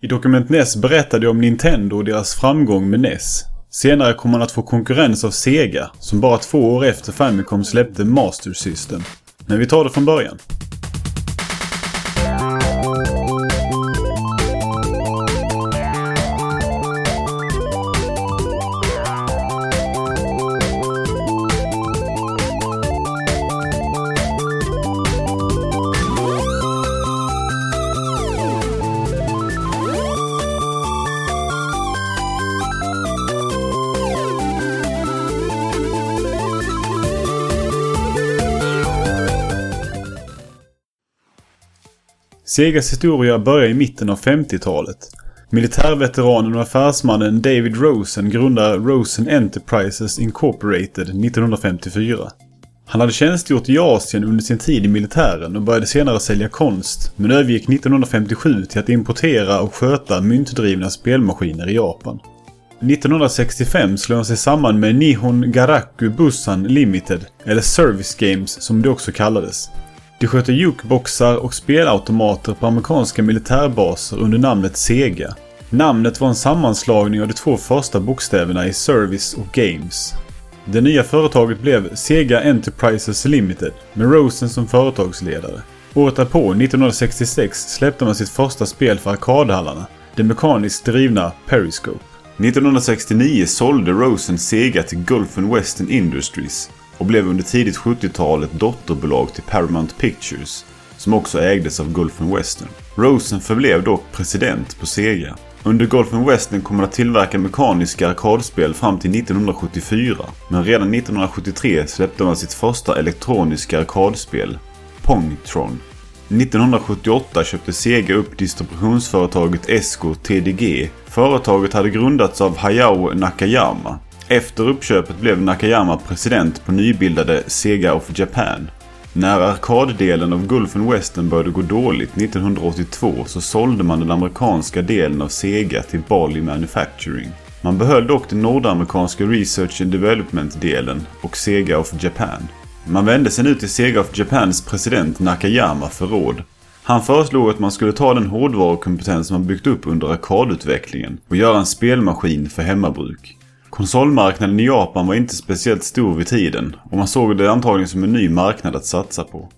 I Dokument NES berättade jag om Nintendo och deras framgång med NES. Senare kom man att få konkurrens av Sega, som bara två år efter Famicom släppte Master System. Men vi tar det från början. Segas historia börjar i mitten av 50-talet. Militärveteranen och affärsmannen David Rosen grundar Rosen Enterprises Incorporated 1954. Han hade tjänstgjort i Asien under sin tid i militären och började senare sälja konst, men övergick 1957 till att importera och sköta myntdrivna spelmaskiner i Japan. 1965 slog han sig samman med Nihon Garaku Busan Limited, eller Service Games som det också kallades. De sköter jukeboxar och spelautomater på amerikanska militärbaser under namnet Sega. Namnet var en sammanslagning av de två första bokstäverna i Service och Games. Det nya företaget blev Sega Enterprises Limited med Rosen som företagsledare. Året därpå, 1966, släppte man sitt första spel för arkadhallarna, det mekaniskt drivna Periscope. 1969 sålde Rosen Sega till Gulf Western Industries och blev under tidigt 70-tal ett dotterbolag till Paramount Pictures som också ägdes av Gulf Western. Rosen förblev dock president på Sega. Under Gulf Western kom man att tillverka mekaniska arkadspel fram till 1974. Men redan 1973 släppte man sitt första elektroniska arkadspel, Pongtron. 1978 köpte Sega upp distributionsföretaget Esco TDG. Företaget hade grundats av Hayao Nakayama efter uppköpet blev Nakayama president på nybildade Sega of Japan. När arkaddelen av Gulfen Western började gå dåligt 1982 så sålde man den amerikanska delen av Sega till Bali Manufacturing. Man behöll dock den nordamerikanska Research and Development-delen och Sega of Japan. Man vände sig nu till Sega of Japans president Nakayama för råd. Han föreslog att man skulle ta den hårdvarukompetens man byggt upp under arkadutvecklingen och göra en spelmaskin för hemmabruk. Konsolmarknaden i Japan var inte speciellt stor vid tiden och man såg det antagligen som en ny marknad att satsa på.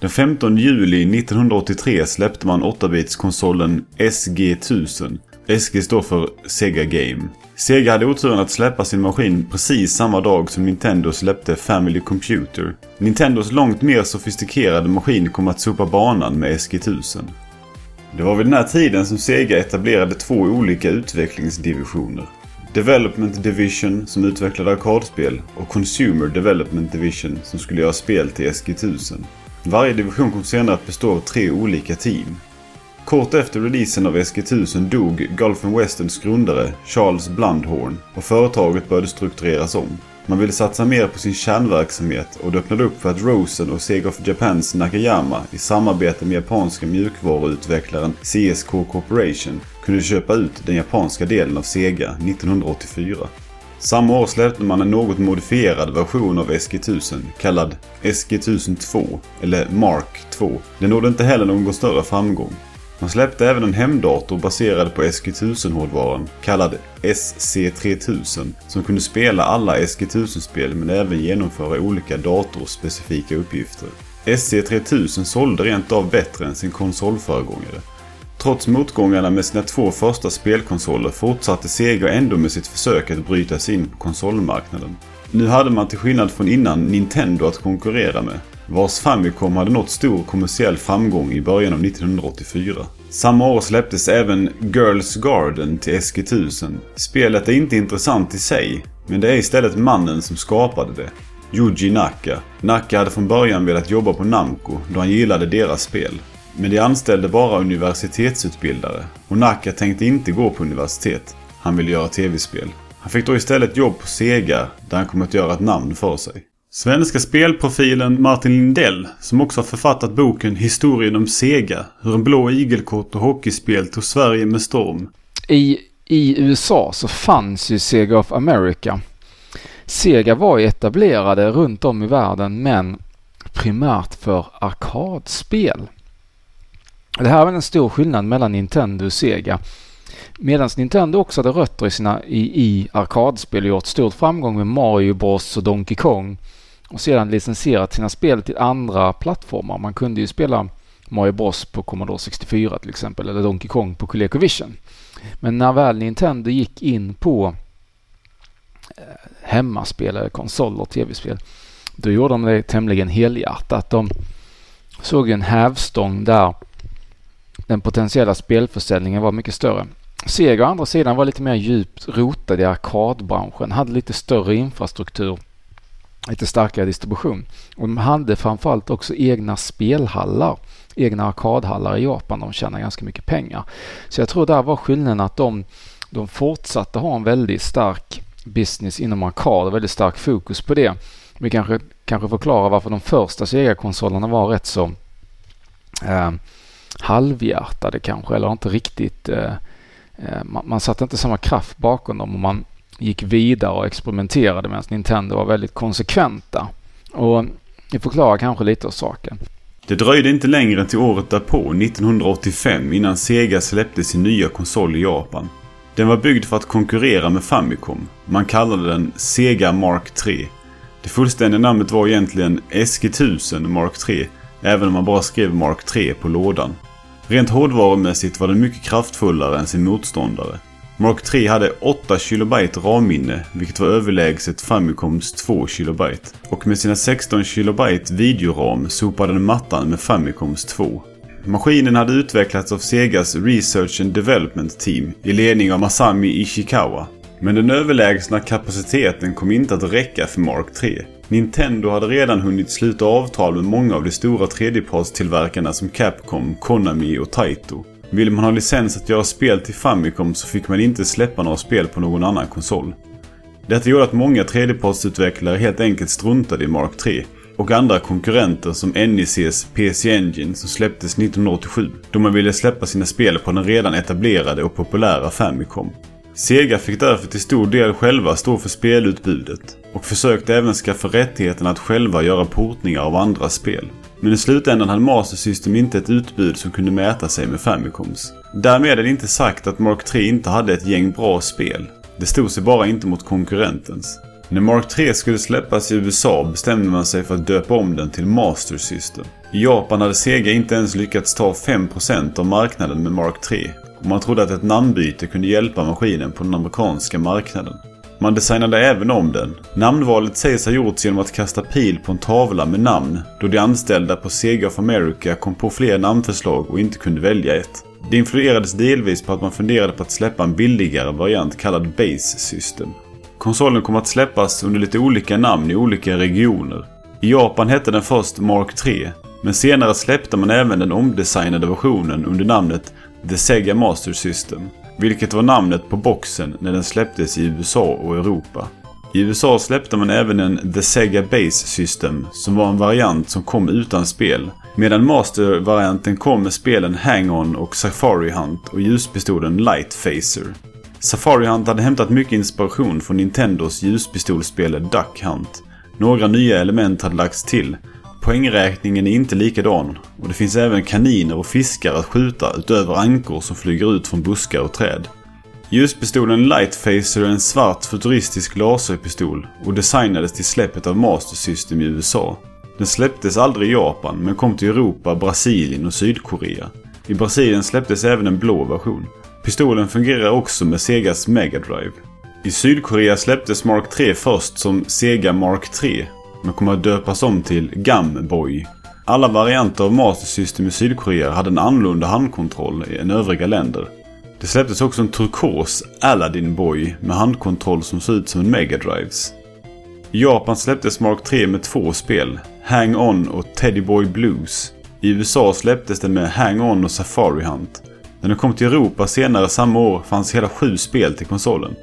Den 15 juli 1983 släppte man 8-bitskonsolen SG1000. SG står för Sega Game. Sega hade oturen att släppa sin maskin precis samma dag som Nintendo släppte Family Computer. Nintendos långt mer sofistikerade maskin kom att sopa banan med SG1000. Det var vid den här tiden som Sega etablerade två olika utvecklingsdivisioner. Development Division som utvecklade arkadspel och Consumer Development Division som skulle göra spel till SG1000. Varje division kom senare att bestå av tre olika team. Kort efter releasen av SG1000 dog Gulf Westerns grundare Charles Blundhorn och företaget började struktureras om. Man ville satsa mer på sin kärnverksamhet och det öppnade upp för att Rosen och Sega of Japans Nakayama i samarbete med japanska mjukvaruutvecklaren CSK Corporation kunde köpa ut den japanska delen av Sega 1984. Samma år släppte man en något modifierad version av SG1000 kallad SG1000 2 eller Mark 2. Den nådde inte heller någon större framgång. Man släppte även en hemdator baserad på SG1000-hårdvaran kallad SC3000 som kunde spela alla SG1000-spel men även genomföra olika datorspecifika uppgifter. SC3000 sålde rent av bättre än sin konsolföregångare. Trots motgångarna med sina två första spelkonsoler fortsatte Sega ändå med sitt försök att bryta sig in på konsolmarknaden. Nu hade man till skillnad från innan Nintendo att konkurrera med vars Famicom hade nått stor kommersiell framgång i början av 1984. Samma år släpptes även Girls Garden till SG1000. Spelet är inte intressant i sig, men det är istället mannen som skapade det. Yuji Naka. Naka hade från början velat jobba på Namco då han gillade deras spel. Men de anställde bara universitetsutbildare och Naka tänkte inte gå på universitet. Han ville göra tv-spel. Han fick då istället jobb på Sega där han kom att göra ett namn för sig. Svenska spelprofilen Martin Lindell, som också har författat boken Historien om Sega, hur en blå igelkott och hockeyspel tog Sverige med storm. I, I USA så fanns ju Sega of America. Sega var ju etablerade runt om i världen men primärt för arkadspel. Det här är en stor skillnad mellan Nintendo och Sega. Medan Nintendo också hade rötter i, sina, i, i arkadspel och gjort stort framgång med Mario Bros och Donkey Kong och sedan licensierat sina spel till andra plattformar. Man kunde ju spela Mario Bros på Commodore 64 till exempel eller Donkey Kong på ColecoVision. Men när väl Nintendo gick in på eh, hemmaspel eller konsoler, tv-spel, då gjorde de det tämligen helhjärtat. De såg en hävstång där den potentiella spelförsäljningen var mycket större. Sega å andra sidan var lite mer djupt rotad i arkadbranschen, hade lite större infrastruktur, lite starkare distribution. Och de hade framförallt också egna spelhallar, egna arkadhallar i Japan. De tjänar ganska mycket pengar. Så jag tror där var skillnaden att de, de fortsatte ha en väldigt stark business inom arkad och väldigt stark fokus på det. Vi kanske, kanske förklarar varför de första Sega-konsolerna var rätt så eh, halvhjärtade kanske, eller inte riktigt eh, eh, man, man satte inte samma kraft bakom dem och man gick vidare och experimenterade medan Nintendo var väldigt konsekventa. Och det förklarar kanske lite av saken. Det dröjde inte längre än till året därpå, 1985, innan Sega släppte sin nya konsol i Japan. Den var byggd för att konkurrera med Famicom. Man kallade den Sega Mark 3. Det fullständiga namnet var egentligen SG1000 Mark 3, även om man bara skrev Mark 3 på lådan. Rent hårdvarumässigt var den mycket kraftfullare än sin motståndare. Mark 3 hade 8 KB RAM-minne, vilket var överlägset Famicoms 2 KB. Och med sina 16 KB videoram sopade den mattan med Famicoms 2. Maskinen hade utvecklats av Segas Research and Development Team i ledning av Masami Ishikawa. Men den överlägsna kapaciteten kom inte att räcka för Mark 3. Nintendo hade redan hunnit sluta avtal med många av de stora tredjepartstillverkarna som Capcom, Konami och Taito. Ville man ha licens att göra spel till Famicom så fick man inte släppa några spel på någon annan konsol. Detta gjorde att många tredjepartsutvecklare helt enkelt struntade i Mark 3 och andra konkurrenter som NECs PC Engine som släpptes 1987 då man ville släppa sina spel på den redan etablerade och populära Famicom. Sega fick därför till stor del själva stå för spelutbudet och försökte även skaffa rättigheten att själva göra portningar av andra spel. Men i slutändan hade Master System inte ett utbud som kunde mäta sig med Famicoms. Därmed är det inte sagt att Mark 3 inte hade ett gäng bra spel. Det stod sig bara inte mot konkurrentens. När Mark 3 skulle släppas i USA bestämde man sig för att döpa om den till Master System. I Japan hade Sega inte ens lyckats ta 5% av marknaden med Mark 3 och man trodde att ett namnbyte kunde hjälpa maskinen på den amerikanska marknaden. Man designade även om den. Namnvalet sägs ha gjorts genom att kasta pil på en tavla med namn då de anställda på Sega of America kom på fler namnförslag och inte kunde välja ett. Det influerades delvis på att man funderade på att släppa en billigare variant kallad Base System. Konsolen kom att släppas under lite olika namn i olika regioner. I Japan hette den först Mark 3, men senare släppte man även den omdesignade versionen under namnet The Sega Master System, vilket var namnet på boxen när den släpptes i USA och Europa. I USA släppte man även en The Sega Base System som var en variant som kom utan spel. Medan Master-varianten kom med spelen Hang-On och Safari Hunt och ljuspistolen Light Phaser. Safari Hunt hade hämtat mycket inspiration från Nintendos ljuspistolspel Duck Hunt. Några nya element hade lagts till Poängräkningen är inte likadan och det finns även kaniner och fiskar att skjuta utöver ankor som flyger ut från buskar och träd. Ljuspistolen Lightphaser är en svart futuristisk laserpistol och designades till släppet av Master System i USA. Den släpptes aldrig i Japan men kom till Europa, Brasilien och Sydkorea. I Brasilien släpptes även en blå version. Pistolen fungerar också med Segas Mega Drive. I Sydkorea släpptes Mark 3 först som Sega Mark 3 men kommer att döpas om till Gamboy. Alla varianter av Master System i Sydkorea hade en annorlunda handkontroll än övriga länder. Det släpptes också en turkos Aladdin Boy med handkontroll som såg ut som en Mega Drives. I Japan släpptes Mark 3 med två spel, Hang On och Teddy Boy Blues. I USA släpptes den med Hang On och Safari Hunt. När den kom till Europa senare samma år fanns hela sju spel till konsolen.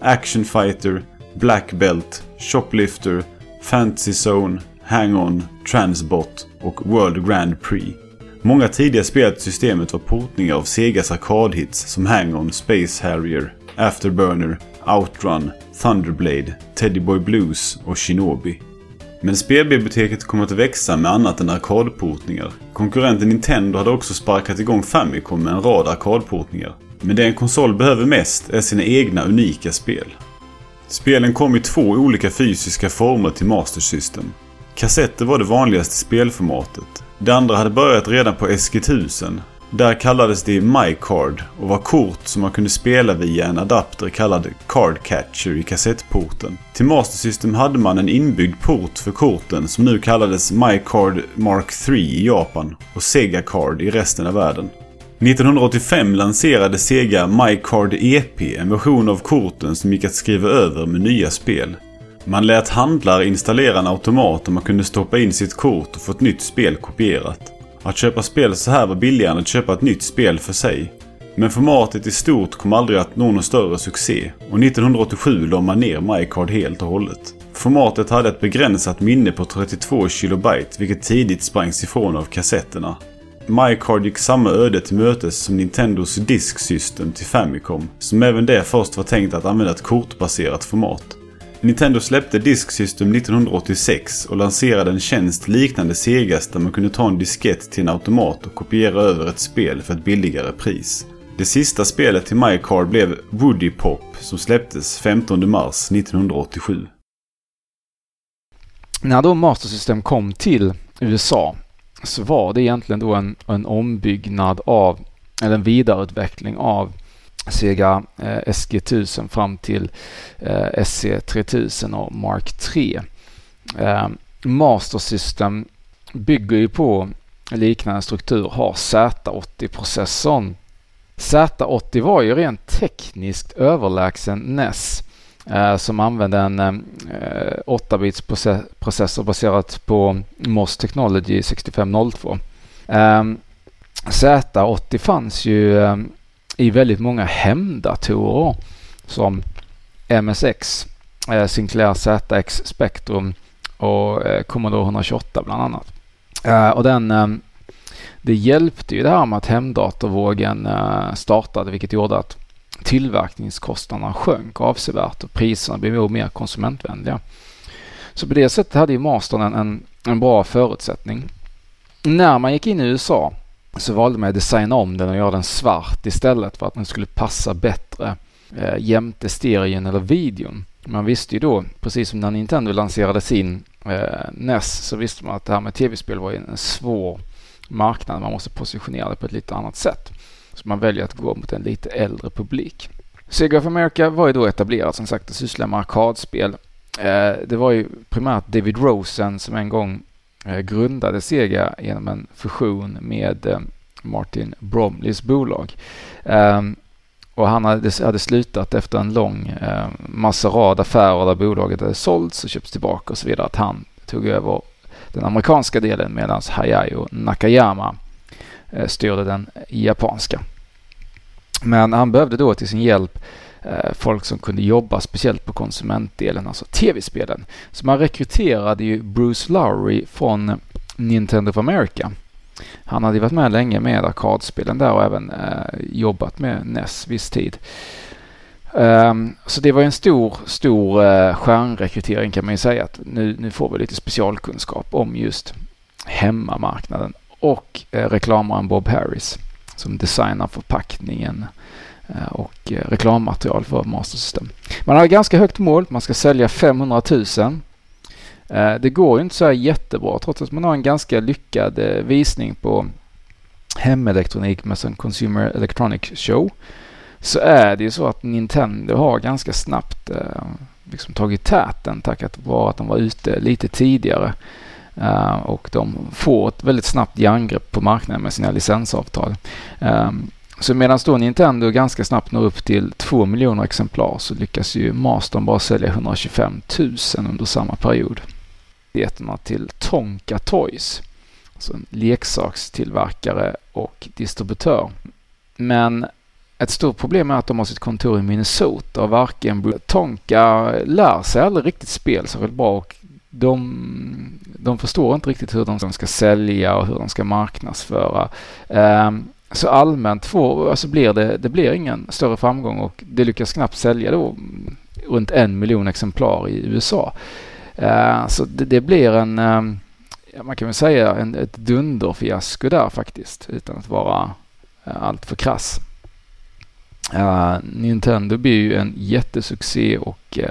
Action Fighter, Black Belt, Shoplifter, Fantasy Zone, Hang-On, Transbot och World Grand Prix. Många tidiga spel till systemet var portningar av Segas arkadhits som Hang-On, Space Harrier, Afterburner, Outrun, Thunderblade, Teddy Boy Blues och Shinobi. Men spelbiblioteket kom att växa med annat än arkadportningar. Konkurrenten Nintendo hade också sparkat igång Famicom med en rad arkadportningar. Men det en konsol behöver mest är sina egna unika spel. Spelen kom i två olika fysiska former till Master System. Kassetter var det vanligaste spelformatet. Det andra hade börjat redan på SG1000. Där kallades det MyCard och var kort som man kunde spela via en adapter kallad Card Catcher i kassettporten. Till Master System hade man en inbyggd port för korten som nu kallades MyCard Mark 3 i Japan och Sega Card i resten av världen. 1985 lanserade Sega MyCard EP, en version av korten som gick att skriva över med nya spel. Man lät handlare installera en automat där man kunde stoppa in sitt kort och få ett nytt spel kopierat. Att köpa spel så här var billigare än att köpa ett nytt spel för sig. Men formatet i stort kom aldrig att nå någon större succé och 1987 la man ner MyCard helt och hållet. Formatet hade ett begränsat minne på 32 kilobyte vilket tidigt sprangs ifrån av kassetterna. MyCard gick samma öde till mötes som Nintendos Disk System till Famicom, som även det först var tänkt att använda ett kortbaserat format. Nintendo släppte Disk System 1986 och lanserade en tjänst liknande Segas där man kunde ta en diskett till en automat och kopiera över ett spel för ett billigare pris. Det sista spelet till MyCard blev Woody Pop som släpptes 15 mars 1987. När då Master System kom till USA så var det egentligen då en, en ombyggnad av, eller en vidareutveckling av Sega eh, SG1000 fram till eh, SC3000 och Mark 3. Eh, Master System bygger ju på liknande struktur, har Z80-processorn. Z80 var ju rent tekniskt överlägsen NES Eh, som använde en eh, eh 8-bits processor baserat på MOS Technology 6502. Ehm, Z80 fanns ju eh, i väldigt många hemdatorer som MSX, Sinclair ZX Spectrum och Commodore 128 bland annat. Och den, det hjälpte ju det här med att hemdatorvågen startade vilket gjorde att tillverkningskostnaderna sjönk avsevärt och priserna blev mer konsumentvänliga. Så på det sättet hade ju Mastern en, en, en bra förutsättning. När man gick in i USA så valde man att designa om den och göra den svart istället för att den skulle passa bättre eh, jämte stereon eller videon. Man visste ju då, precis som när Nintendo lanserade sin eh, NES, så visste man att det här med tv-spel var en svår marknad. Man måste positionera det på ett lite annat sätt. Så man väljer att gå mot en lite äldre publik. Sega of America var ju då etablerat som sagt och sysslade med arkadspel. Eh, det var ju primärt David Rosen som en gång eh, grundade Sega genom en fusion med eh, Martin Bromleys bolag. Ehm, och han hade, hade slutat efter en lång masserad massa rad affärer där bolaget hade sålts och köpts tillbaka och så vidare. Att han tog över den amerikanska delen medan Hayao Nakayama Eh, styrde den japanska. Men han behövde då till sin hjälp eh, folk som kunde jobba speciellt på konsumentdelen, alltså tv-spelen. Så man rekryterade ju Bruce Lowry från Nintendo of America. Han hade varit med länge med arkadspelen där och även eh, jobbat med NES viss tid. Um, så det var en stor, stor uh, stjärnrekrytering kan man ju säga att nu, nu får vi lite specialkunskap om just hemmamarknaden och eh, reklamaren Bob Harris som designar förpackningen eh, och eh, reklammaterial för Master System. Man har ganska högt mål. Man ska sälja 500 000. Det går ju inte så här jättebra trots att man har en ganska lyckad visning på hemelektronik med en Consumer Electronic Show. Så är det ju så att Nintendo har ganska snabbt liksom tagit täten tack vare att de var ute lite tidigare. Eh, och de får ett väldigt snabbt järngrepp på marknaden med sina licensavtal. Ehm, så medan då Nintendo ganska snabbt når upp till 2 miljoner exemplar så lyckas ju Mastern bara sälja 125 000 under samma period. Rättigheterna till Tonka Toys, alltså en leksakstillverkare och distributör. Men ett stort problem är att de har sitt kontor i Minnesota och varken Tonka lär sig aldrig riktigt spel särskilt bra och de, de förstår inte riktigt hur de ska sälja och hur de ska marknadsföra. Um, så allmänt får, alltså blir det, det blir ingen större framgång och det lyckas knappt sälja då runt en miljon exemplar i USA. Uh, ehm, så det, det, blir en, ehm, man kan väl säga en, ett dunderfiasko där faktiskt utan att vara uh, allt för krass. Uh, Nintendo blir ju en jättesuccé och uh,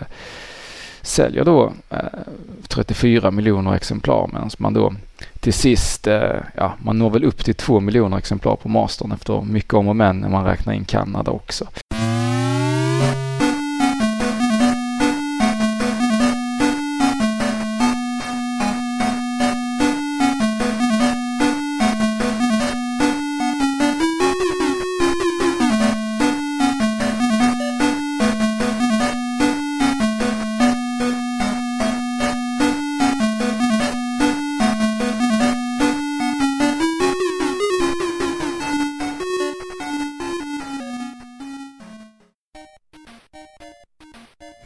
säljer då eh, 34 miljoner exemplar medan man då till sist, eh, ja, man når väl upp till 2 miljoner exemplar på mastern efter mycket om och men när man räknar in Kanada också.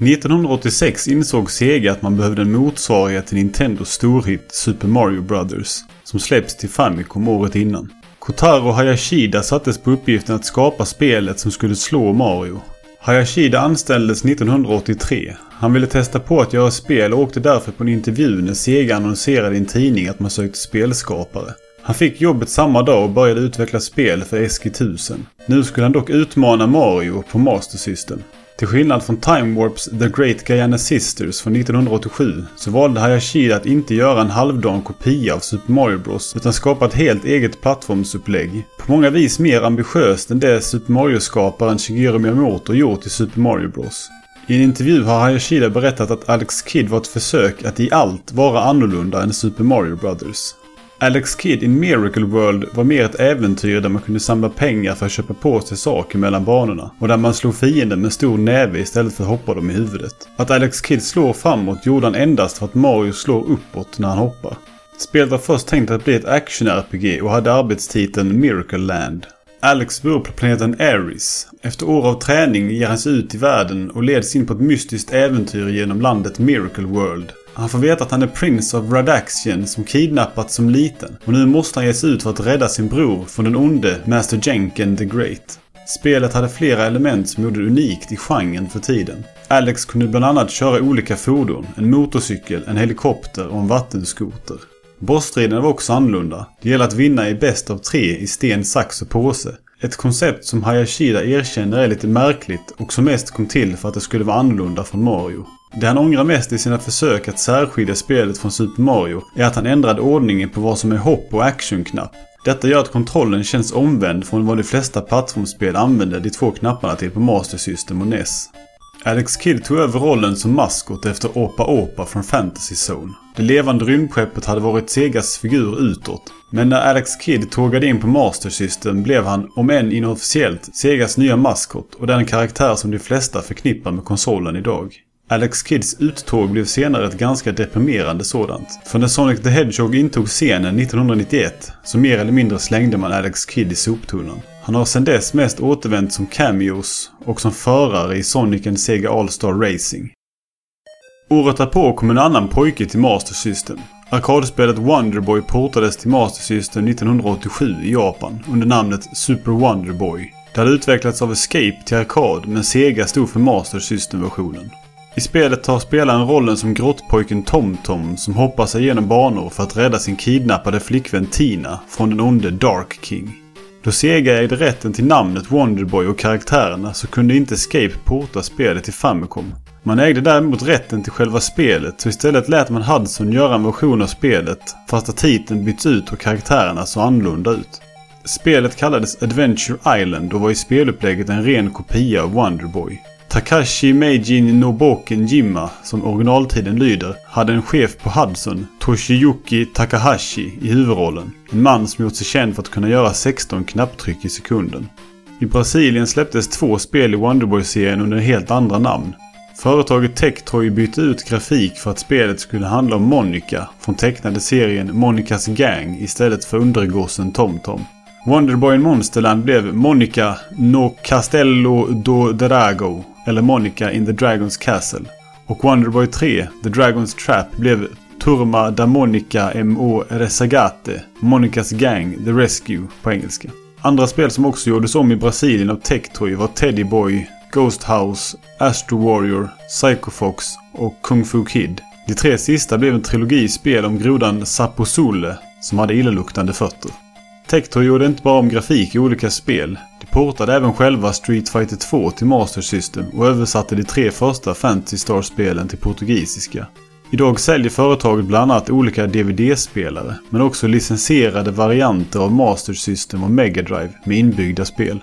1986 insåg Sega att man behövde en motsvarighet till Nintendos storhit Super Mario Brothers, som släpps till Famicom året innan. Kotaro Hayashida sattes på uppgiften att skapa spelet som skulle slå Mario. Hayashida anställdes 1983. Han ville testa på att göra spel och åkte därför på en intervju när Sega annonserade i en tidning att man sökte spelskapare. Han fick jobbet samma dag och började utveckla spel för SG-1000. Nu skulle han dock utmana Mario på Master System. Till skillnad från Time Warps The Great Guyana Sisters från 1987 så valde Hayashida att inte göra en halvdan kopia av Super Mario Bros utan skapa ett helt eget plattformsupplägg. På många vis mer ambitiöst än det Super Mario-skaparen Shigeru Miyamoto gjort i Super Mario Bros. I en intervju har Hayashida berättat att Alex Kidd var ett försök att i allt vara annorlunda än Super Mario Brothers. Alex Kidd i Miracle World var mer ett äventyr där man kunde samla pengar för att köpa på sig saker mellan banorna. Och där man slog fienden med stor näve istället för att hoppa dem i huvudet. Att Alex Kidd slår framåt gjorde han endast för att Mario slår uppåt när han hoppar. Spelet var först tänkt att bli ett action-RPG och hade arbetstiteln Miracle Land. Alex bor på planeten Ares. Efter år av träning ger han sig ut i världen och leds in på ett mystiskt äventyr genom landet Miracle World. Han får veta att han är Prince of Radaxian som kidnappats som liten och nu måste han ge sig ut för att rädda sin bror från den onde Master Jenken the Great. Spelet hade flera element som gjorde det unikt i genren för tiden. Alex kunde bland annat köra olika fordon, en motorcykel, en helikopter och en vattenskoter. Bossstriden var också annorlunda. Det gäller att vinna i bäst av tre i sten, sax och påse. Ett koncept som Hayashida erkänner är lite märkligt och som mest kom till för att det skulle vara annorlunda från Mario. Det han ångrar mest i sina försök att särskilja spelet från Super Mario är att han ändrade ordningen på vad som är hopp och actionknapp. Detta gör att kontrollen känns omvänd från vad de flesta plattformsspel använder de två knapparna till på Master System och NES. Alex Kidd tog över rollen som maskot efter Opa Opa från Fantasy Zone. Det levande rymdskeppet hade varit Segas figur utåt. Men när Alex Kidd tågade in på Master System blev han, om än inofficiellt, Segas nya maskot och den karaktär som de flesta förknippar med konsolen idag. Alex Kids uttåg blev senare ett ganska deprimerande sådant. För när Sonic the Hedgehog intog scenen 1991 så mer eller mindre slängde man Alex Kidd i soptunnan. Han har sedan dess mest återvänt som cameos och som förare i Sonic and Sega All-Star Racing. Året därpå kom en annan pojke till Master System. Arkadspelet Wonderboy portades till Master System 1987 i Japan under namnet Super Wonderboy. Det hade utvecklats av Escape till arkad men Sega stod för Master System-versionen. I spelet tar spelaren rollen som grottpojken TomTom som hoppar sig genom banor för att rädda sin kidnappade flickvän Tina från den onde Dark King. Då Sega ägde rätten till namnet Wonderboy och karaktärerna så kunde inte Escape porta spelet till Famicom. Man ägde däremot rätten till själva spelet så istället lät man Hudson göra en version av spelet fast att titeln bytts ut och karaktärerna såg annorlunda ut. Spelet kallades Adventure Island och var i spelupplägget en ren kopia av Wonderboy. Takashi Meijin Noboken Jimma, som originaltiden lyder, hade en chef på Hudson, Toshiyuki Takahashi, i huvudrollen. En man som gjort sig känd för att kunna göra 16 knapptryck i sekunden. I Brasilien släpptes två spel i Wonderboy-serien under helt andra namn. Företaget Tectoy bytte ut grafik för att spelet skulle handla om Monica från tecknade serien Monicas Gang istället för undergossen TomTom. Wonderboy Monsterland blev Monica no Castello do Drago eller Monica in the Dragon's Castle. Och Wonderboy 3, The Dragon's Trap, blev Turma da Monica M.O. Resagate, Monicas Gang, The Rescue på engelska. Andra spel som också gjordes om i Brasilien av Tectoy var Teddy Boy, Ghost House, Astro Warrior, Psycho Fox och Kung Fu Kid. De tre sista blev en trilogi spel om grodan Saposule som hade illaluktande fötter. Tector gjorde inte bara om grafik i olika spel. De portade även själva Street Fighter 2 till Master System och översatte de tre första Fantasy Star-spelen till portugisiska. Idag säljer företaget bland annat olika DVD-spelare, men också licensierade varianter av Master System och Mega Drive med inbyggda spel.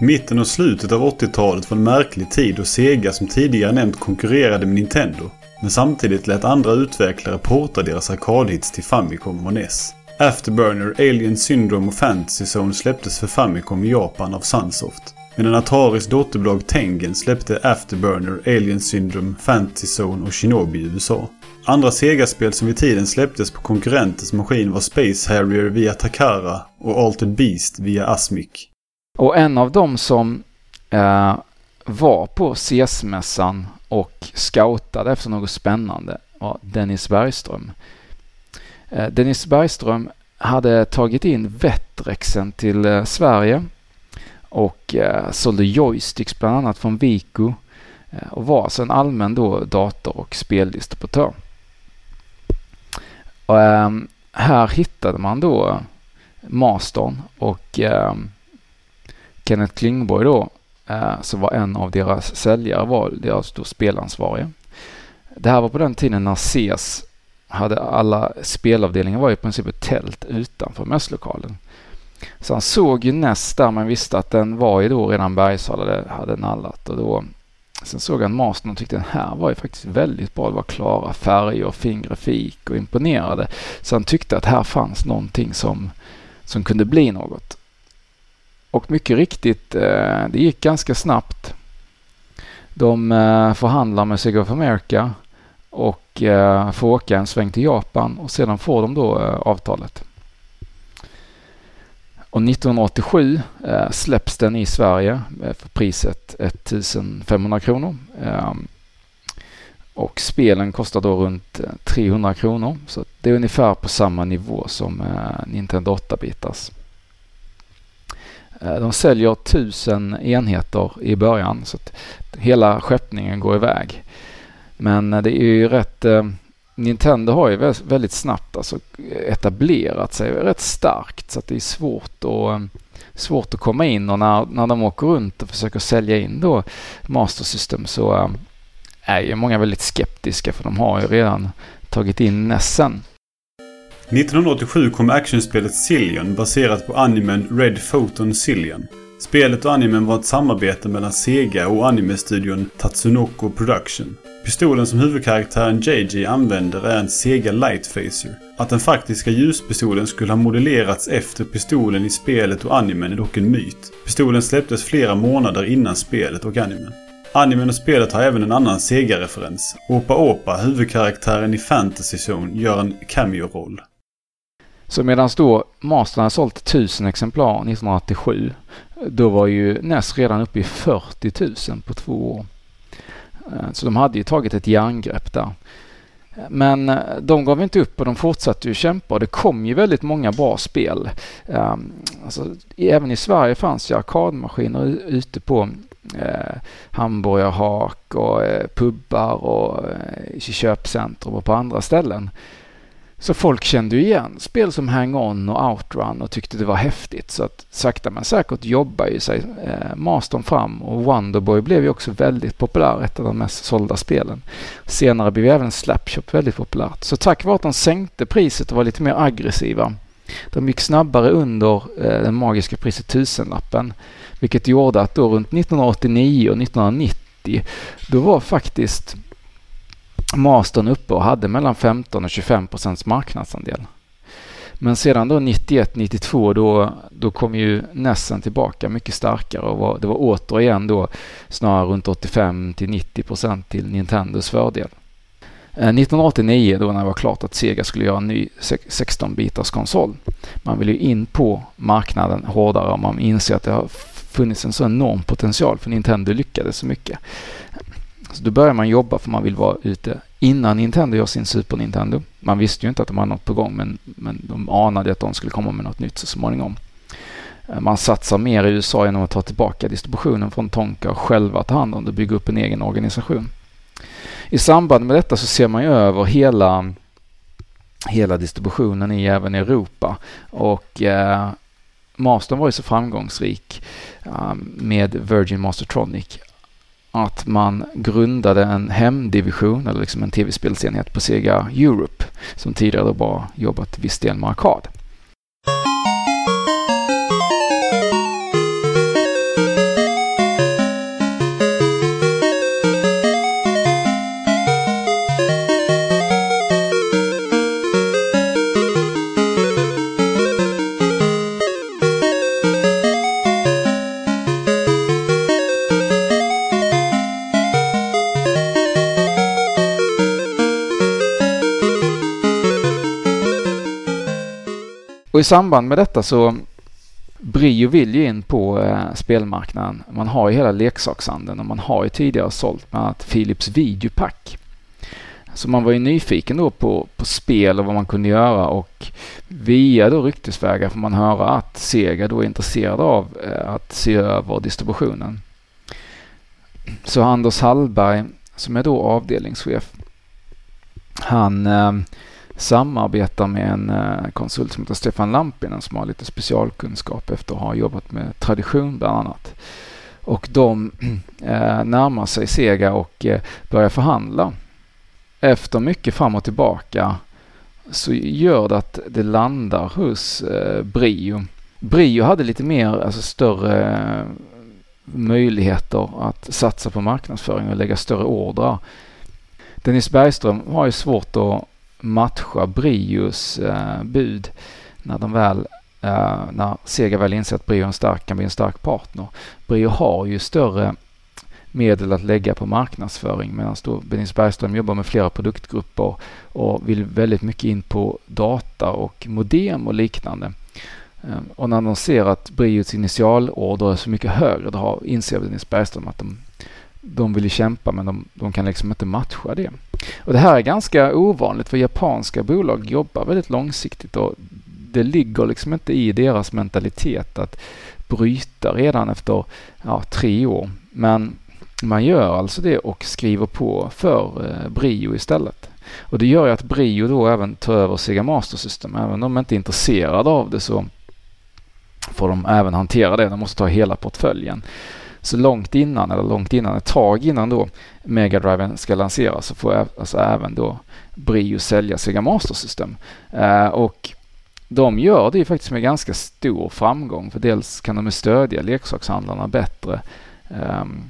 Mitten och slutet av 80-talet var en märklig tid då Sega som tidigare nämnt konkurrerade med Nintendo. Men samtidigt lät andra utvecklare porta deras arkadhits till Famicom och NES. Afterburner, Alien Syndrome och Fantasy Zone släpptes för Famicom i Japan av Sunsoft. Medan Ataris dotterbolag Tengen släppte Afterburner, Alien Syndrome, Fantasy Zone och Shinobi i USA. Andra Sega-spel som vid tiden släpptes på konkurrentens maskin var Space Harrier via Takara och Altered Beast via Asmic. Och en av dem som eh, var på CS-mässan och scoutade efter något spännande var Dennis Bergström. Eh, Dennis Bergström hade tagit in Vetrexen till eh, Sverige och eh, sålde joysticks bland annat från Vico och var alltså en allmän då dator och speldistributör. Och, ehm, här hittade man då Mastern och ehm, Kenneth Klingborg då som var en av deras säljare var deras då spelansvarige. Det här var på den tiden när CES hade alla spelavdelningar var i princip ett tält utanför mässlokalen. Så han såg ju näst där men visste att den var ju då redan bergsalade, hade, nallat och då Sen såg han mastern och tyckte den här var ju faktiskt väldigt bra. Det var klara färger, fin grafik och imponerade. Så han tyckte att här fanns någonting som, som kunde bli något. Och mycket riktigt, eh, det gick ganska snabbt. De eh, förhandlar med Sega of America och eh, får åka en sväng till Japan och sedan får de då eh, avtalet. Och 1987 eh, släpps den i Sverige eh, för priset 1500 kronor. Eh, och spelen kostar då runt eh, 300 kronor. Så det är ungefär på samma nivå som eh, Nintendo 8-bitars. De säljer 1000 enheter i början så att hela skeppningen går iväg. Men eh, det är ju rätt eh, Nintendo har ju väldigt snabbt alltså etablerat sig rätt starkt så att det är svårt att, eh, svårt att komma in och när, när de åker runt och försöker sälja in då Master System så är ju många väldigt skeptiska för de har ju redan tagit in Nessen. 1987 kom actionspelet Cillion baserat på animen Red Photon Cillion. Spelet och animen var ett samarbete mellan Sega och animestudion Tatsunoko Production. Pistolen som huvudkaraktären JJ använder är en Sega Lightphaser. Att den faktiska ljuspistolen skulle ha modellerats efter pistolen i spelet och animen är dock en myt. Pistolen släpptes flera månader innan spelet och animen. Animen och spelet har även en annan Sega-referens. Opa Opa, huvudkaraktären i Fantasy Zone, gör en cameo-roll. Så medan då Mastern hade sålt 1000 exemplar 1987, då var ju NES redan uppe i 40 000 på två år. Eh, så de hade ju tagit ett järngrepp där. Men eh, de gav inte upp och de fortsatte ju kämpa och det kom ju väldigt många bra spel. Ehm, alltså, även i Sverige fanns ju arkadmaskiner ute på eh, hamburgerhak och eh, pubbar och eh, köpcentrum och på andra ställen. Så folk kände ju igen spel som Hang-On och Outrun och tyckte det var häftigt. Så att sakta men säkert jobbar ju sig eh, Mastern fram och Wonderboy blev ju också väldigt populär, ett av de mest sålda spelen. Senare blev även Slapshop väldigt populärt. Så tack vare att de sänkte priset och var lite mer aggressiva. De gick snabbare under eh, den magiska priset tusenlappen. Vilket gjorde att då runt 1989 och 1990 då var faktiskt Mastern uppe och hade mellan 15 och 25 procents marknadsandel. Men sedan då 91-92 då, då kom ju Nessen tillbaka mycket starkare och var, det var återigen då snarare runt 85 till 90 procent till Nintendos fördel. Eh, 1989 då när det var klart att Sega skulle göra en ny 16-bitars konsol. Man vill ju in på marknaden hårdare och man inser att det har funnits en så enorm potential för Nintendo lyckades så mycket. Så då börjar man jobba för man vill vara ute innan Nintendo gör sin Super Nintendo. Man visste ju inte att de hade något på gång men, men de anade att de skulle komma med något nytt så småningom. Eh, man satsar mer i USA genom att ta tillbaka distributionen från Tonka och själva ta hand om det och bygga upp en egen organisation. I samband med detta så ser man ju över hela hela distributionen i även Europa. Och eh, Mastern var ju så framgångsrik eh, med Virgin Mastertronic att man grundade en hemdivision eller liksom en tv-spelsenhet på Sega Europe som tidigare då bara jobbat viss del med arkad. Och i samband med detta så Brio vill ju in på eh, spelmarknaden. Man har ju hela leksakshandeln och man har ju tidigare sålt bland annat Philips Videopack. Så man var ju nyfiken då på, på spel och vad man kunde göra och via då ryktesvägar får man höra att Sega då är intresserad av eh, att se över distributionen. Så Anders Hallberg som är då avdelningschef han eh, samarbetar med en eh, konsult som heter Stefan Lampinen som har lite specialkunskap efter att ha jobbat med tradition bland annat. Och de eh, närmar sig Sega och eh, börjar förhandla. Efter mycket fram och tillbaka så gör det att det landar hos eh, Brio. Brio hade lite mer, alltså större eh, möjligheter att satsa på marknadsföring och lägga större ordrar. Dennis Bergström har ju svårt att matcha Brios eh, bud när de väl eh, när Sega väl inser att Brio en stark, kan bli en stark partner. Brio har ju större medel att lägga på marknadsföring medan då Dennis Bergström jobbar med flera produktgrupper och vill väldigt mycket in på data och modem och liknande. Eh, och när de ser att Brios initialorder är så mycket högre då inser Dennis Bergström att de de vill ju kämpa men de, de, kan liksom inte matcha det. Och det här är ganska ovanligt för japanska bolag jobbar väldigt långsiktigt och det ligger liksom inte i deras mentalitet att bryta redan efter ja, tre år. Men man gör alltså det och skriver på för eh, Brio istället. Och det gör ju att Brio då även tar över Sega Master System. Även om de inte är intresserade av det så får de även hantera det. De måste ta hela portföljen. Så långt innan, eller långt innan, ett tag innan då Megadriven ska lanseras så får alltså även då Brio sälja Sega Master System. Eh, och de gör det ju faktiskt med ganska stor framgång för dels kan de stödja leksakshandlarna bättre um,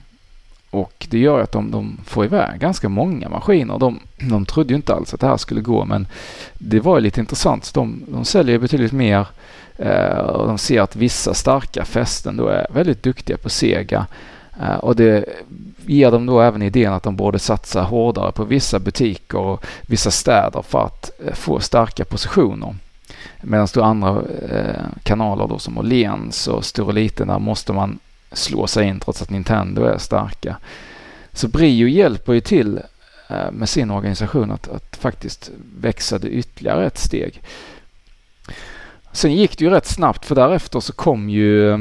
och det gör att de, de, får iväg ganska många maskiner. De, de trodde ju inte alls att det här skulle gå men det var ju lite intressant. De, de säljer betydligt mer Eh, och de ser att vissa starka fästen då är väldigt duktiga på Sega. Eh, och det ger dem då även idén att de borde satsa hårdare på vissa butiker och vissa städer för att eh, få starka positioner. Medan då andra eh, kanaler då som Åhléns och Stor och Liten, där måste man slå sig in trots att Nintendo är starka. Så Brio hjälper ju till med sin organisation att, att faktiskt växa det ytterligare ett steg. Sen gick det ju rätt snabbt för därefter så kom ju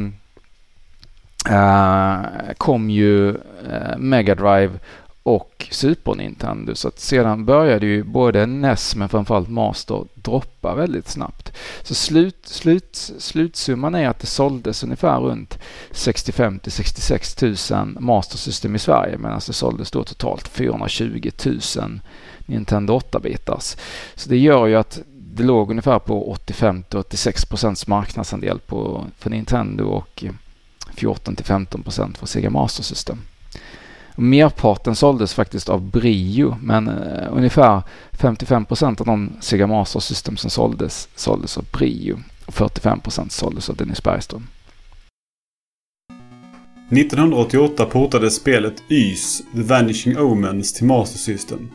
äh, kom ju äh, Mega Drive och Super Nintendo. Så att sedan började ju både NES men framförallt Master droppa väldigt snabbt. Så slut, slut, slutsumman är att det såldes ungefär runt 65 till 66 000 Master System i Sverige medan det såldes då totalt 420 000 Nintendo 8-bitars. Så det gör ju att det låg ungefär på 85-86 procents marknadsandel på, för Nintendo och eh, 14 15 procent för Sega Master System. Merparten såldes faktiskt av Brio men eh, ungefär 55 procent av de Sega Master System som såldes såldes av Brio och 45 procent såldes av Dennis Bergström. 1988 portades spelet Ys, The Vanishing Omens till Master System.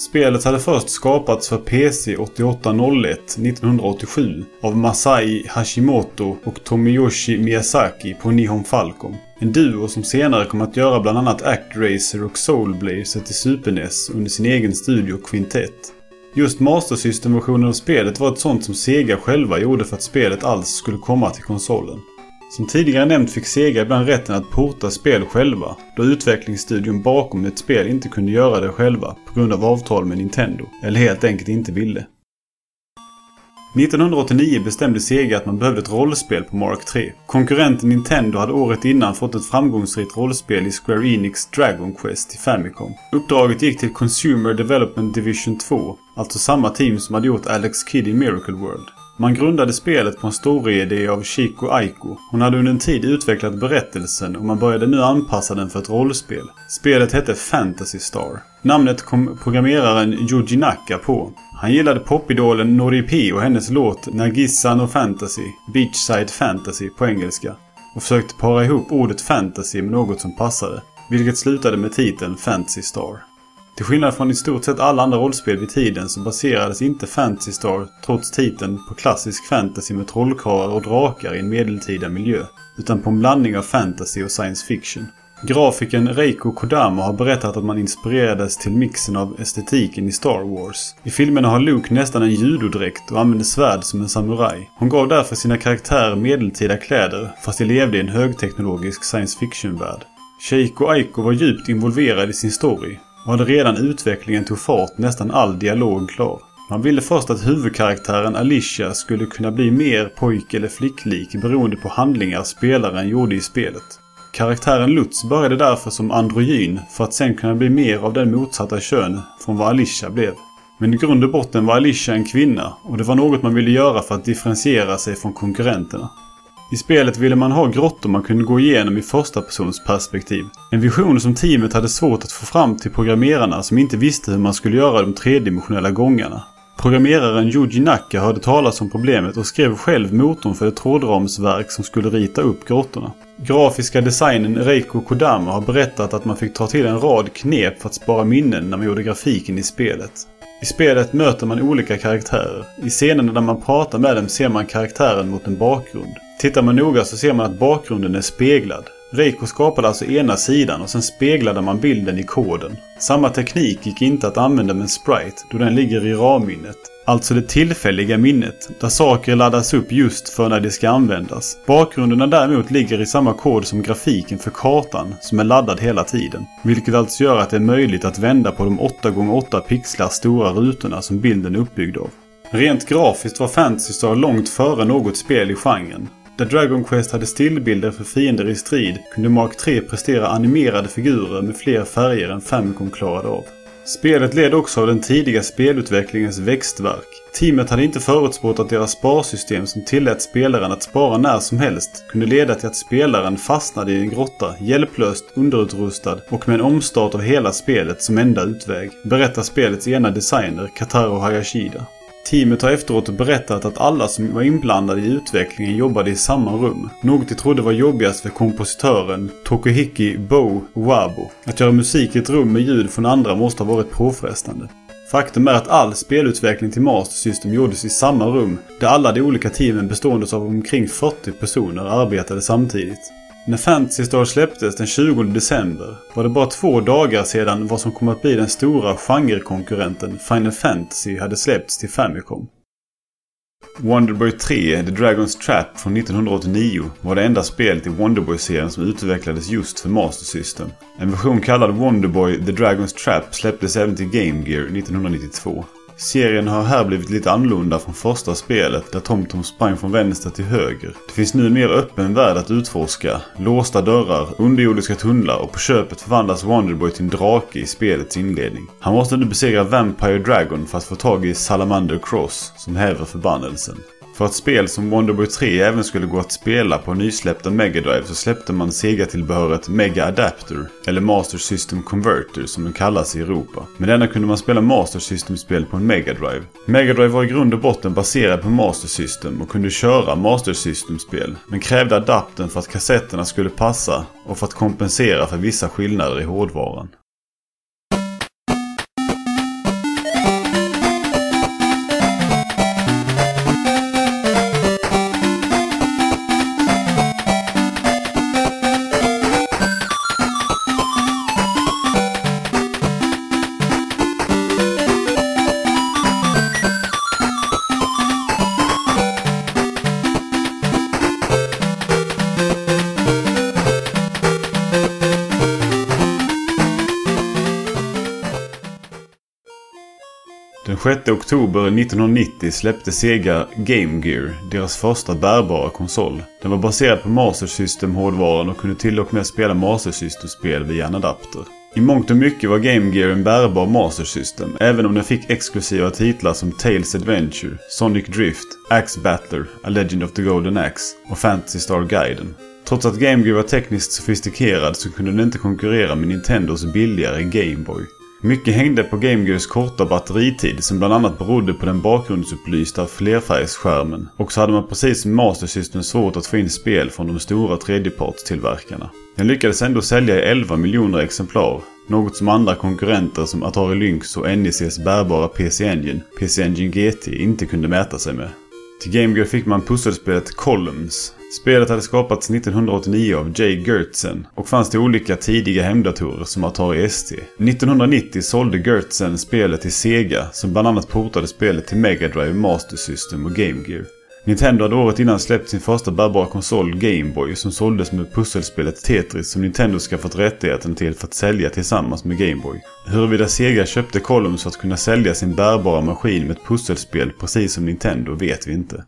Spelet hade först skapats för PC 8801 1987 av Masai Hashimoto och Tomiyoshi Miyazaki på Nihon Falcom. En duo som senare kom att göra bland annat Actracer och Soul Blazer till Super NES under sin egen studio Quintet. Just Master System-versionen av spelet var ett sånt som Sega själva gjorde för att spelet alls skulle komma till konsolen. Som tidigare nämnt fick Sega ibland rätten att porta spel själva, då utvecklingsstudion bakom ett spel inte kunde göra det själva på grund av avtal med Nintendo, eller helt enkelt inte ville. 1989 bestämde Sega att man behövde ett rollspel på Mark 3. Konkurrenten Nintendo hade året innan fått ett framgångsrikt rollspel i Square Enix Dragon Quest till Famicom. Uppdraget gick till Consumer Development Division 2, alltså samma team som hade gjort Alex Kidd i Miracle World. Man grundade spelet på en storyidé av Shiko Aiko. Hon hade under en tid utvecklat berättelsen och man började nu anpassa den för ett rollspel. Spelet hette Fantasy Star. Namnet kom programmeraren Yuji Naka på. Han gillade popidolen Nori och hennes låt Nagisa no Fantasy, Beachside Fantasy på engelska. Och försökte para ihop ordet fantasy med något som passade. Vilket slutade med titeln Fantasy Star. Till skillnad från i stort sett alla andra rollspel vid tiden så baserades inte Fantasy Star, trots titeln, på klassisk fantasy med trollkarlar och drakar i en medeltida miljö. Utan på en blandning av fantasy och science fiction. Grafikern Reiko Kodama har berättat att man inspirerades till mixen av estetiken i Star Wars. I filmerna har Luke nästan en judodräkt och använder svärd som en samuraj. Hon gav därför sina karaktärer medeltida kläder, fast de levde i en högteknologisk science fiction-värld. Sheiko Aiko var djupt involverad i sin story och hade redan utvecklingen tog fart nästan all dialog klar. Man ville först att huvudkaraktären Alicia skulle kunna bli mer pojk eller flicklik beroende på handlingar spelaren gjorde i spelet. Karaktären Lutz började därför som androgyn för att sen kunna bli mer av den motsatta kön från vad Alicia blev. Men i grund och botten var Alicia en kvinna och det var något man ville göra för att differentiera sig från konkurrenterna. I spelet ville man ha grottor man kunde gå igenom i första persons perspektiv. En vision som teamet hade svårt att få fram till programmerarna som inte visste hur man skulle göra de tredimensionella gångarna. Programmeraren Yuji Naka hörde talas om problemet och skrev själv motorn för ett trådramsverk som skulle rita upp grottorna. Grafiska designen Reiko Kodama har berättat att man fick ta till en rad knep för att spara minnen när man gjorde grafiken i spelet. I spelet möter man olika karaktärer. I scenerna där man pratar med dem ser man karaktären mot en bakgrund. Tittar man noga så ser man att bakgrunden är speglad. Reiko skapade alltså ena sidan och sen speglade man bilden i koden. Samma teknik gick inte att använda med sprite då den ligger i RAM-minnet. Alltså det tillfälliga minnet, där saker laddas upp just för när de ska användas. Bakgrunderna däremot ligger i samma kod som grafiken för kartan, som är laddad hela tiden. Vilket alltså gör att det är möjligt att vända på de 8x8 pixlar stora rutorna som bilden är uppbyggd av. Rent grafiskt var Fantasy Star långt före något spel i genren. Där Dragon Quest hade stillbilder för fiender i strid kunde Mark 3 prestera animerade figurer med fler färger än Famicom klarade av. Spelet led också av den tidiga spelutvecklingens växtverk. Teamet hade inte förutspått att deras sparsystem som tillät spelaren att spara när som helst kunde leda till att spelaren fastnade i en grotta, hjälplöst underutrustad och med en omstart av hela spelet som enda utväg, berättar spelets ena designer Kataro Hayashida. Teamet har efteråt berättat att alla som var inblandade i utvecklingen jobbade i samma rum. Något de trodde var jobbigast för kompositören Tokuhiki Bo Wabo. Att göra musik i ett rum med ljud från andra måste ha varit påfrestande. Faktum är att all spelutveckling till Master System gjordes i samma rum, där alla de olika teamen bestående av omkring 40 personer arbetade samtidigt. När Fantasy Star släpptes den 20 december var det bara två dagar sedan vad som kom att bli den stora genrekonkurrenten Final Fantasy hade släppts till Famicom. Wonderboy 3 The Dragon's Trap från 1989 var det enda spelet i Wonderboy-serien som utvecklades just för Master System. En version kallad Wonderboy The Dragon's Trap släpptes även till Game Gear 1992. Serien har här blivit lite annorlunda från första spelet där TomTom sprang från vänster till höger. Det finns nu en mer öppen värld att utforska. Låsta dörrar, underjordiska tunnlar och på köpet förvandlas Wonderboy till en drake i spelets inledning. Han måste nu besegra Vampire Dragon för att få tag i Salamander Cross som häver förbannelsen. För att spel som Wonderboy 3 även skulle gå att spela på nysläppta Mega Drive så släppte man Sega-tillbehöret Mega Adapter, eller Master System Converter som den kallas i Europa. Med denna kunde man spela Master System-spel på en Mega Drive. Mega Drive var i grund och botten baserad på Master System och kunde köra Master System-spel, men krävde adaptern för att kassetterna skulle passa och för att kompensera för vissa skillnader i hårdvaran. Den 6 oktober 1990 släppte Sega Game Gear, deras första bärbara konsol. Den var baserad på Master System-hårdvaran och kunde till och med spela Master System-spel via en adapter. I mångt och mycket var Game Gear en bärbar Master System, även om den fick exklusiva titlar som Tales Adventure, Sonic Drift, Axe Battler, A Legend of the Golden Axe och Fantasy Star Guiden. Trots att Game Gear var tekniskt sofistikerad så kunde den inte konkurrera med Nintendos billigare Game Boy. Mycket hängde på GameGears korta batteritid som bland annat berodde på den bakgrundsupplysta flerfärgsskärmen. Och så hade man precis som Master System svårt att få in spel från de stora tredjepartstillverkarna. Den lyckades ändå sälja i 11 miljoner exemplar. Något som andra konkurrenter som Atari Lynx och NECs bärbara PC Engine, PC Engine GT, inte kunde mäta sig med. Till Game Gear fick man pusselspelet Columns. Spelet hade skapats 1989 av Jay Gertzen och fanns till olika tidiga hemdatorer som Atari ST. 1990 sålde Gertzen spelet till Sega som bland annat portade spelet till Mega Drive, Master System och Game Gear. Nintendo hade året innan släppt sin första bärbara konsol Game Boy som såldes med pusselspelet Tetris som Nintendo skaffat rättigheten till för att sälja tillsammans med Game Boy. Huruvida Sega köpte Columns för att kunna sälja sin bärbara maskin med ett pusselspel precis som Nintendo vet vi inte.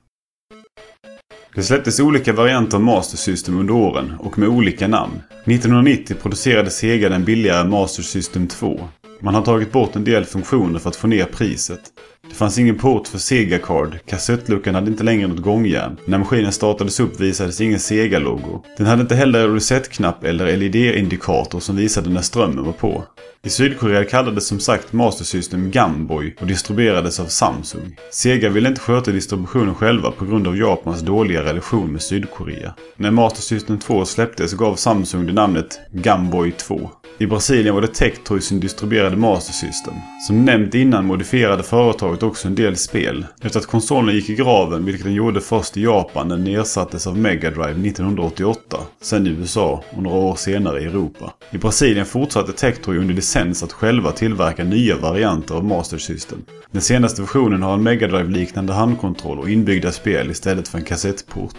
Det släpptes olika varianter av Master System under åren och med olika namn. 1990 producerade Sega den billigare Master System 2. Man har tagit bort en del funktioner för att få ner priset. Det fanns ingen port för Sega Card. Kassettluckan hade inte längre något gångjärn. När maskinen startades upp visades ingen Sega-logo. Den hade inte heller reset-knapp eller LED-indikator som visade när strömmen var på. I Sydkorea kallades som sagt Master System Gamboy och distribuerades av Samsung. Sega ville inte sköta distributionen själva på grund av Japans dåliga relation med Sydkorea. När Master System 2 släpptes gav Samsung det namnet Gamboy 2. I Brasilien var det Tectoy som distribuerade Master System. Som nämnt innan modifierade företaget också en del spel. Efter att konsolen gick i graven, vilket den gjorde först i Japan den ersattes av Mega Drive 1988. Sen i USA och några år senare i Europa. I Brasilien fortsatte Tectoy under licens att själva tillverka nya varianter av Master System. Den senaste versionen har en Mega Drive-liknande handkontroll och inbyggda spel istället för en kassettport.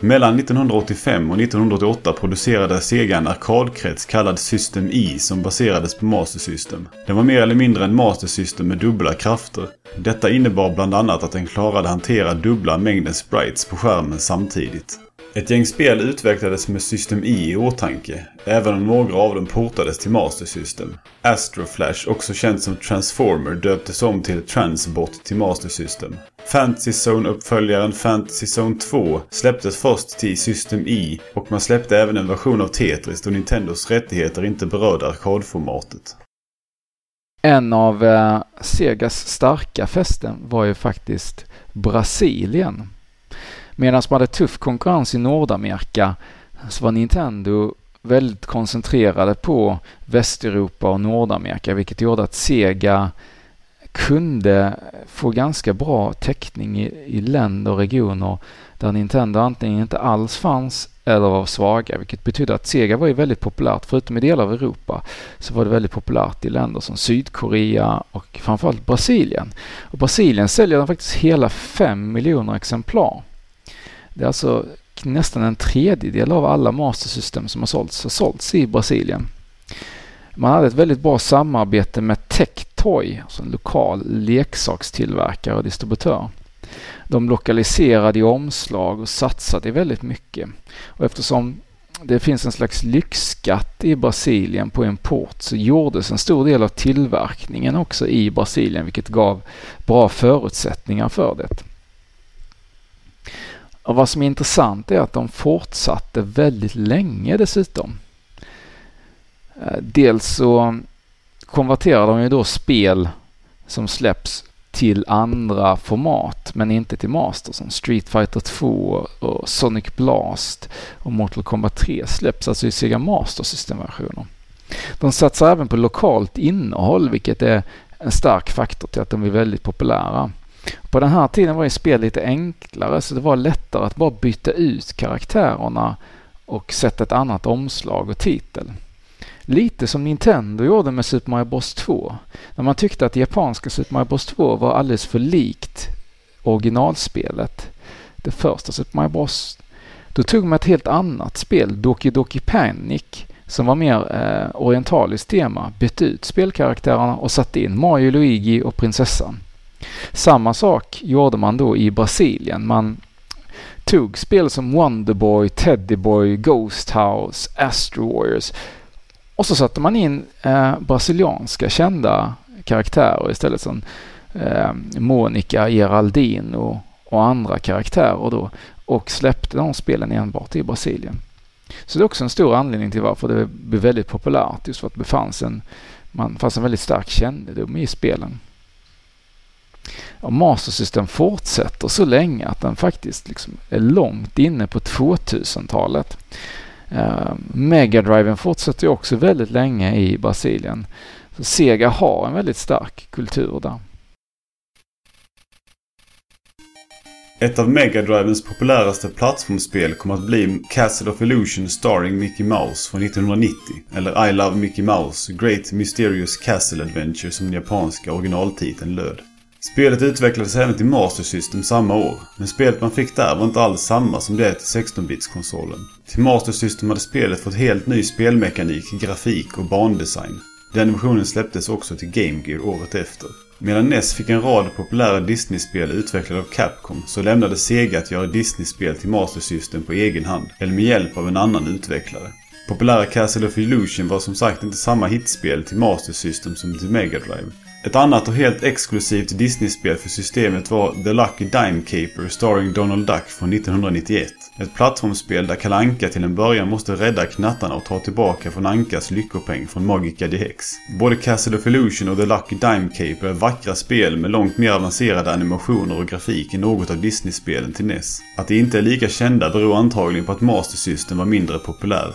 Mellan 1985 och 1988 producerade Sega en arkadkrets kallad System E som baserades på Master System. Den var mer eller mindre en Master System med dubbla krafter. Detta innebar bland annat att den klarade hantera dubbla mängden sprites på skärmen samtidigt. Ett gäng spel utvecklades med System E i åtanke, även om några av dem portades till Master System. Astroflash, också känt som Transformer, döptes om till Transbot till Master System. Fantasy Zone-uppföljaren Fantasy Zone 2 släpptes först till System E och man släppte även en version av Tetris då Nintendos rättigheter inte berörde arkadformatet. En av eh, Segas starka fästen var ju faktiskt Brasilien. Medan man hade tuff konkurrens i Nordamerika så var Nintendo väldigt koncentrerade på Västeuropa och Nordamerika vilket gjorde att Sega kunde få ganska bra täckning i, i länder och regioner där Nintendo antingen inte alls fanns eller var svaga, vilket betydde att Sega var ju väldigt populärt. Förutom i delar av Europa så var det väldigt populärt i länder som Sydkorea och framförallt Brasilien. Och Brasilien säljer den faktiskt hela 5 miljoner exemplar. Det är alltså nästan en tredjedel av alla Master System som har sålts, har sålts i Brasilien. Man hade ett väldigt bra samarbete med Toy, alltså en lokal leksakstillverkare och distributör. De lokaliserade i omslag och satsade väldigt mycket. Och eftersom det finns en slags lyxskatt i Brasilien på import så gjordes en stor del av tillverkningen också i Brasilien vilket gav bra förutsättningar för det. Och vad som är intressant är att de fortsatte väldigt länge dessutom. Eh, dels så konverterar de ju då spel som släpps till andra format men inte till Master som Street Fighter 2 och Sonic Blast och Mortal Kombat 3 släpps alltså i Sega Master System-versioner. De satsar även på lokalt innehåll vilket är en stark faktor till att de är väldigt populära. På den här tiden var ju spel lite enklare så det var lättare att bara byta ut karaktärerna och sätta ett annat omslag och titel. Lite som Nintendo gjorde med Super Mario Bros 2. När man tyckte att japanska Super Mario Bros 2 var alldeles för likt originalspelet, det första Super Mario Bros. Då tog man ett helt annat spel, Doki Doki Panic, som var mer eh, orientaliskt tema bytte ut spelkaraktärerna och satte in Mario, Luigi och prinsessan. Samma sak gjorde man då i Brasilien. Man tog spel som Wonderboy, Teddyboy, Ghost House, Astro Warriors och så satte man in eh, brasilianska kända karaktärer istället som eh, Monica, Geraldine och, och andra karaktärer då och släppte de spelen enbart i Brasilien. Så det är också en stor anledning till varför det blev väldigt populärt just för att det fanns en, man fanns en väldigt stark kännedom i spelen. Och Master System fortsätter så länge att den faktiskt liksom är långt inne på 2000-talet. Uh, fortsätter ju fortsätter också väldigt länge i Brasilien. Så Sega har en väldigt stark kultur där. Ett av Megadrivens populäraste plattformsspel kommer att bli Castle of Illusion starring Mickey Mouse från 1990. Eller I Love Mickey Mouse Great Mysterious Castle Adventure som den japanska originaltiteln löd. Spelet utvecklades även till Master System samma år, men spelet man fick där var inte alls samma som det till 16-bits-konsolen. Till Master System hade spelet fått helt ny spelmekanik, grafik och bandesign. Den versionen släpptes också till Game Gear året efter. Medan NES fick en rad populära Disney-spel utvecklade av Capcom så lämnade Sega att göra Disney-spel till Master System på egen hand, eller med hjälp av en annan utvecklare. Populära Castle of Illusion var som sagt inte samma hitspel till Master System som till Mega Drive. Ett annat och helt exklusivt Disney-spel för systemet var The Lucky Dime Caper starring Donald Duck från 1991. Ett plattformsspel där Kalle Anka till en början måste rädda knattarna och ta tillbaka från Ankas lyckopeng från Magica DX. Både Castle of Illusion och The Lucky Dime Caper är vackra spel med långt mer avancerade animationer och grafik än något av Disney-spelen till NES. Att de inte är lika kända beror antagligen på att Master System var mindre populär.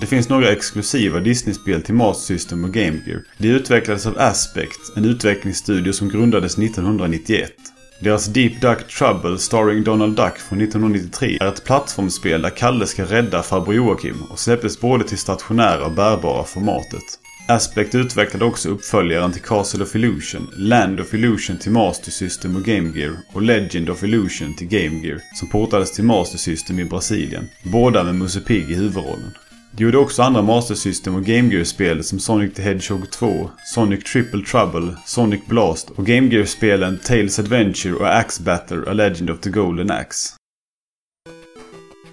Det finns några exklusiva Disney-spel till Master System och Game Gear. De utvecklades av Aspect, en utvecklingsstudio som grundades 1991. Deras Deep Duck Trouble starring Donald Duck från 1993 är ett plattformsspel där Kalle ska rädda farbror Joakim och släpptes både till stationära och bärbara formatet. Aspect utvecklade också uppföljaren till Castle of Illusion, Land of Illusion till Master System och Game Gear och Legend of Illusion till Game Gear som portades till Master System i Brasilien. Båda med Musse Pigg i huvudrollen. De gjorde också andra Master System och Game Gear-spel som Sonic the Hedgehog 2, Sonic Triple Trouble, Sonic Blast och Game Gear-spelen Tales Adventure och Axe Batter A Legend of the Golden Axe.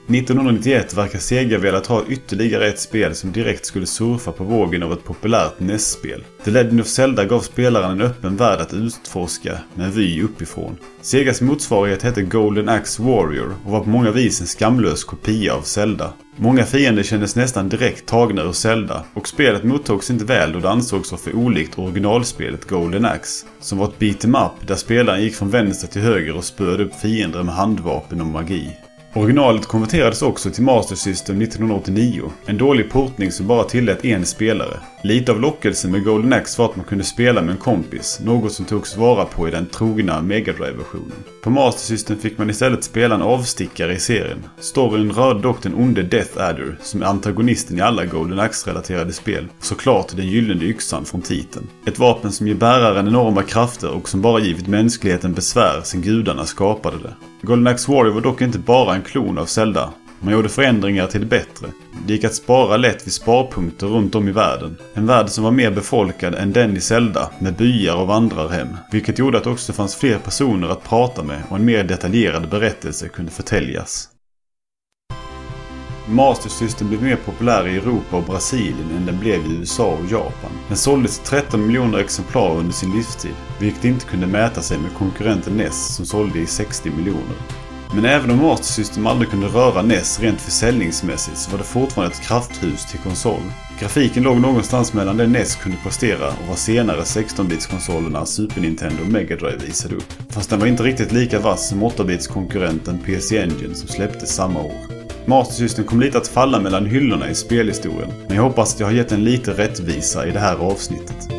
1991 verkar Sega velat ha ytterligare ett spel som direkt skulle surfa på vågen av ett populärt NES-spel. The Legend of Zelda gav spelaren en öppen värld att utforska med en vy uppifrån. Segas motsvarighet hette Golden Axe Warrior och var på många vis en skamlös kopia av Zelda. Många fiender kändes nästan direkt tagna ur Zelda och spelet mottogs inte väl då det ansågs vara för olikt originalspelet Golden Axe. Som var ett beat'em up där spelaren gick från vänster till höger och spöade upp fiender med handvapen och magi. Originalet konverterades också till Master System 1989. En dålig portning som bara tillät en spelare. Lite av lockelsen med Golden Axe var att man kunde spela med en kompis, något som togs vara på i den trogna Mega Drive-versionen. På Master System fick man istället spela en avstickare i serien. Storyn rörde dock den onde Death Adder, som är antagonisten i alla Golden Axe-relaterade spel. Och såklart den gyllene yxan från titeln. Ett vapen som ger bäraren enorma krafter och som bara givit mänskligheten besvär sedan gudarna skapade det. Golden Axe Warrior var dock inte bara en klon av Zelda. Man gjorde förändringar till det bättre. Det gick att spara lätt vid sparpunkter runt om i världen. En värld som var mer befolkad än den i Zelda med byar och vandrarhem. Vilket gjorde att det också fanns fler personer att prata med och en mer detaljerad berättelse kunde förtäljas. Master System blev mer populär i Europa och Brasilien än den blev i USA och Japan. Den såldes 13 miljoner exemplar under sin livstid, vilket inte kunde mäta sig med konkurrenten NES som sålde i 60 miljoner. Men även om Master System aldrig kunde röra NES rent försäljningsmässigt så var det fortfarande ett krafthus till konsol. Grafiken låg någonstans mellan det NES kunde prestera och vad senare 16-bitskonsolerna Super Nintendo och Mega Drive visade upp. Fast den var inte riktigt lika vass som 8-bitskonkurrenten PC Engine som släpptes samma år. Master System kom lite att falla mellan hyllorna i spelhistorien. Men jag hoppas att jag har gett en lite rättvisa i det här avsnittet.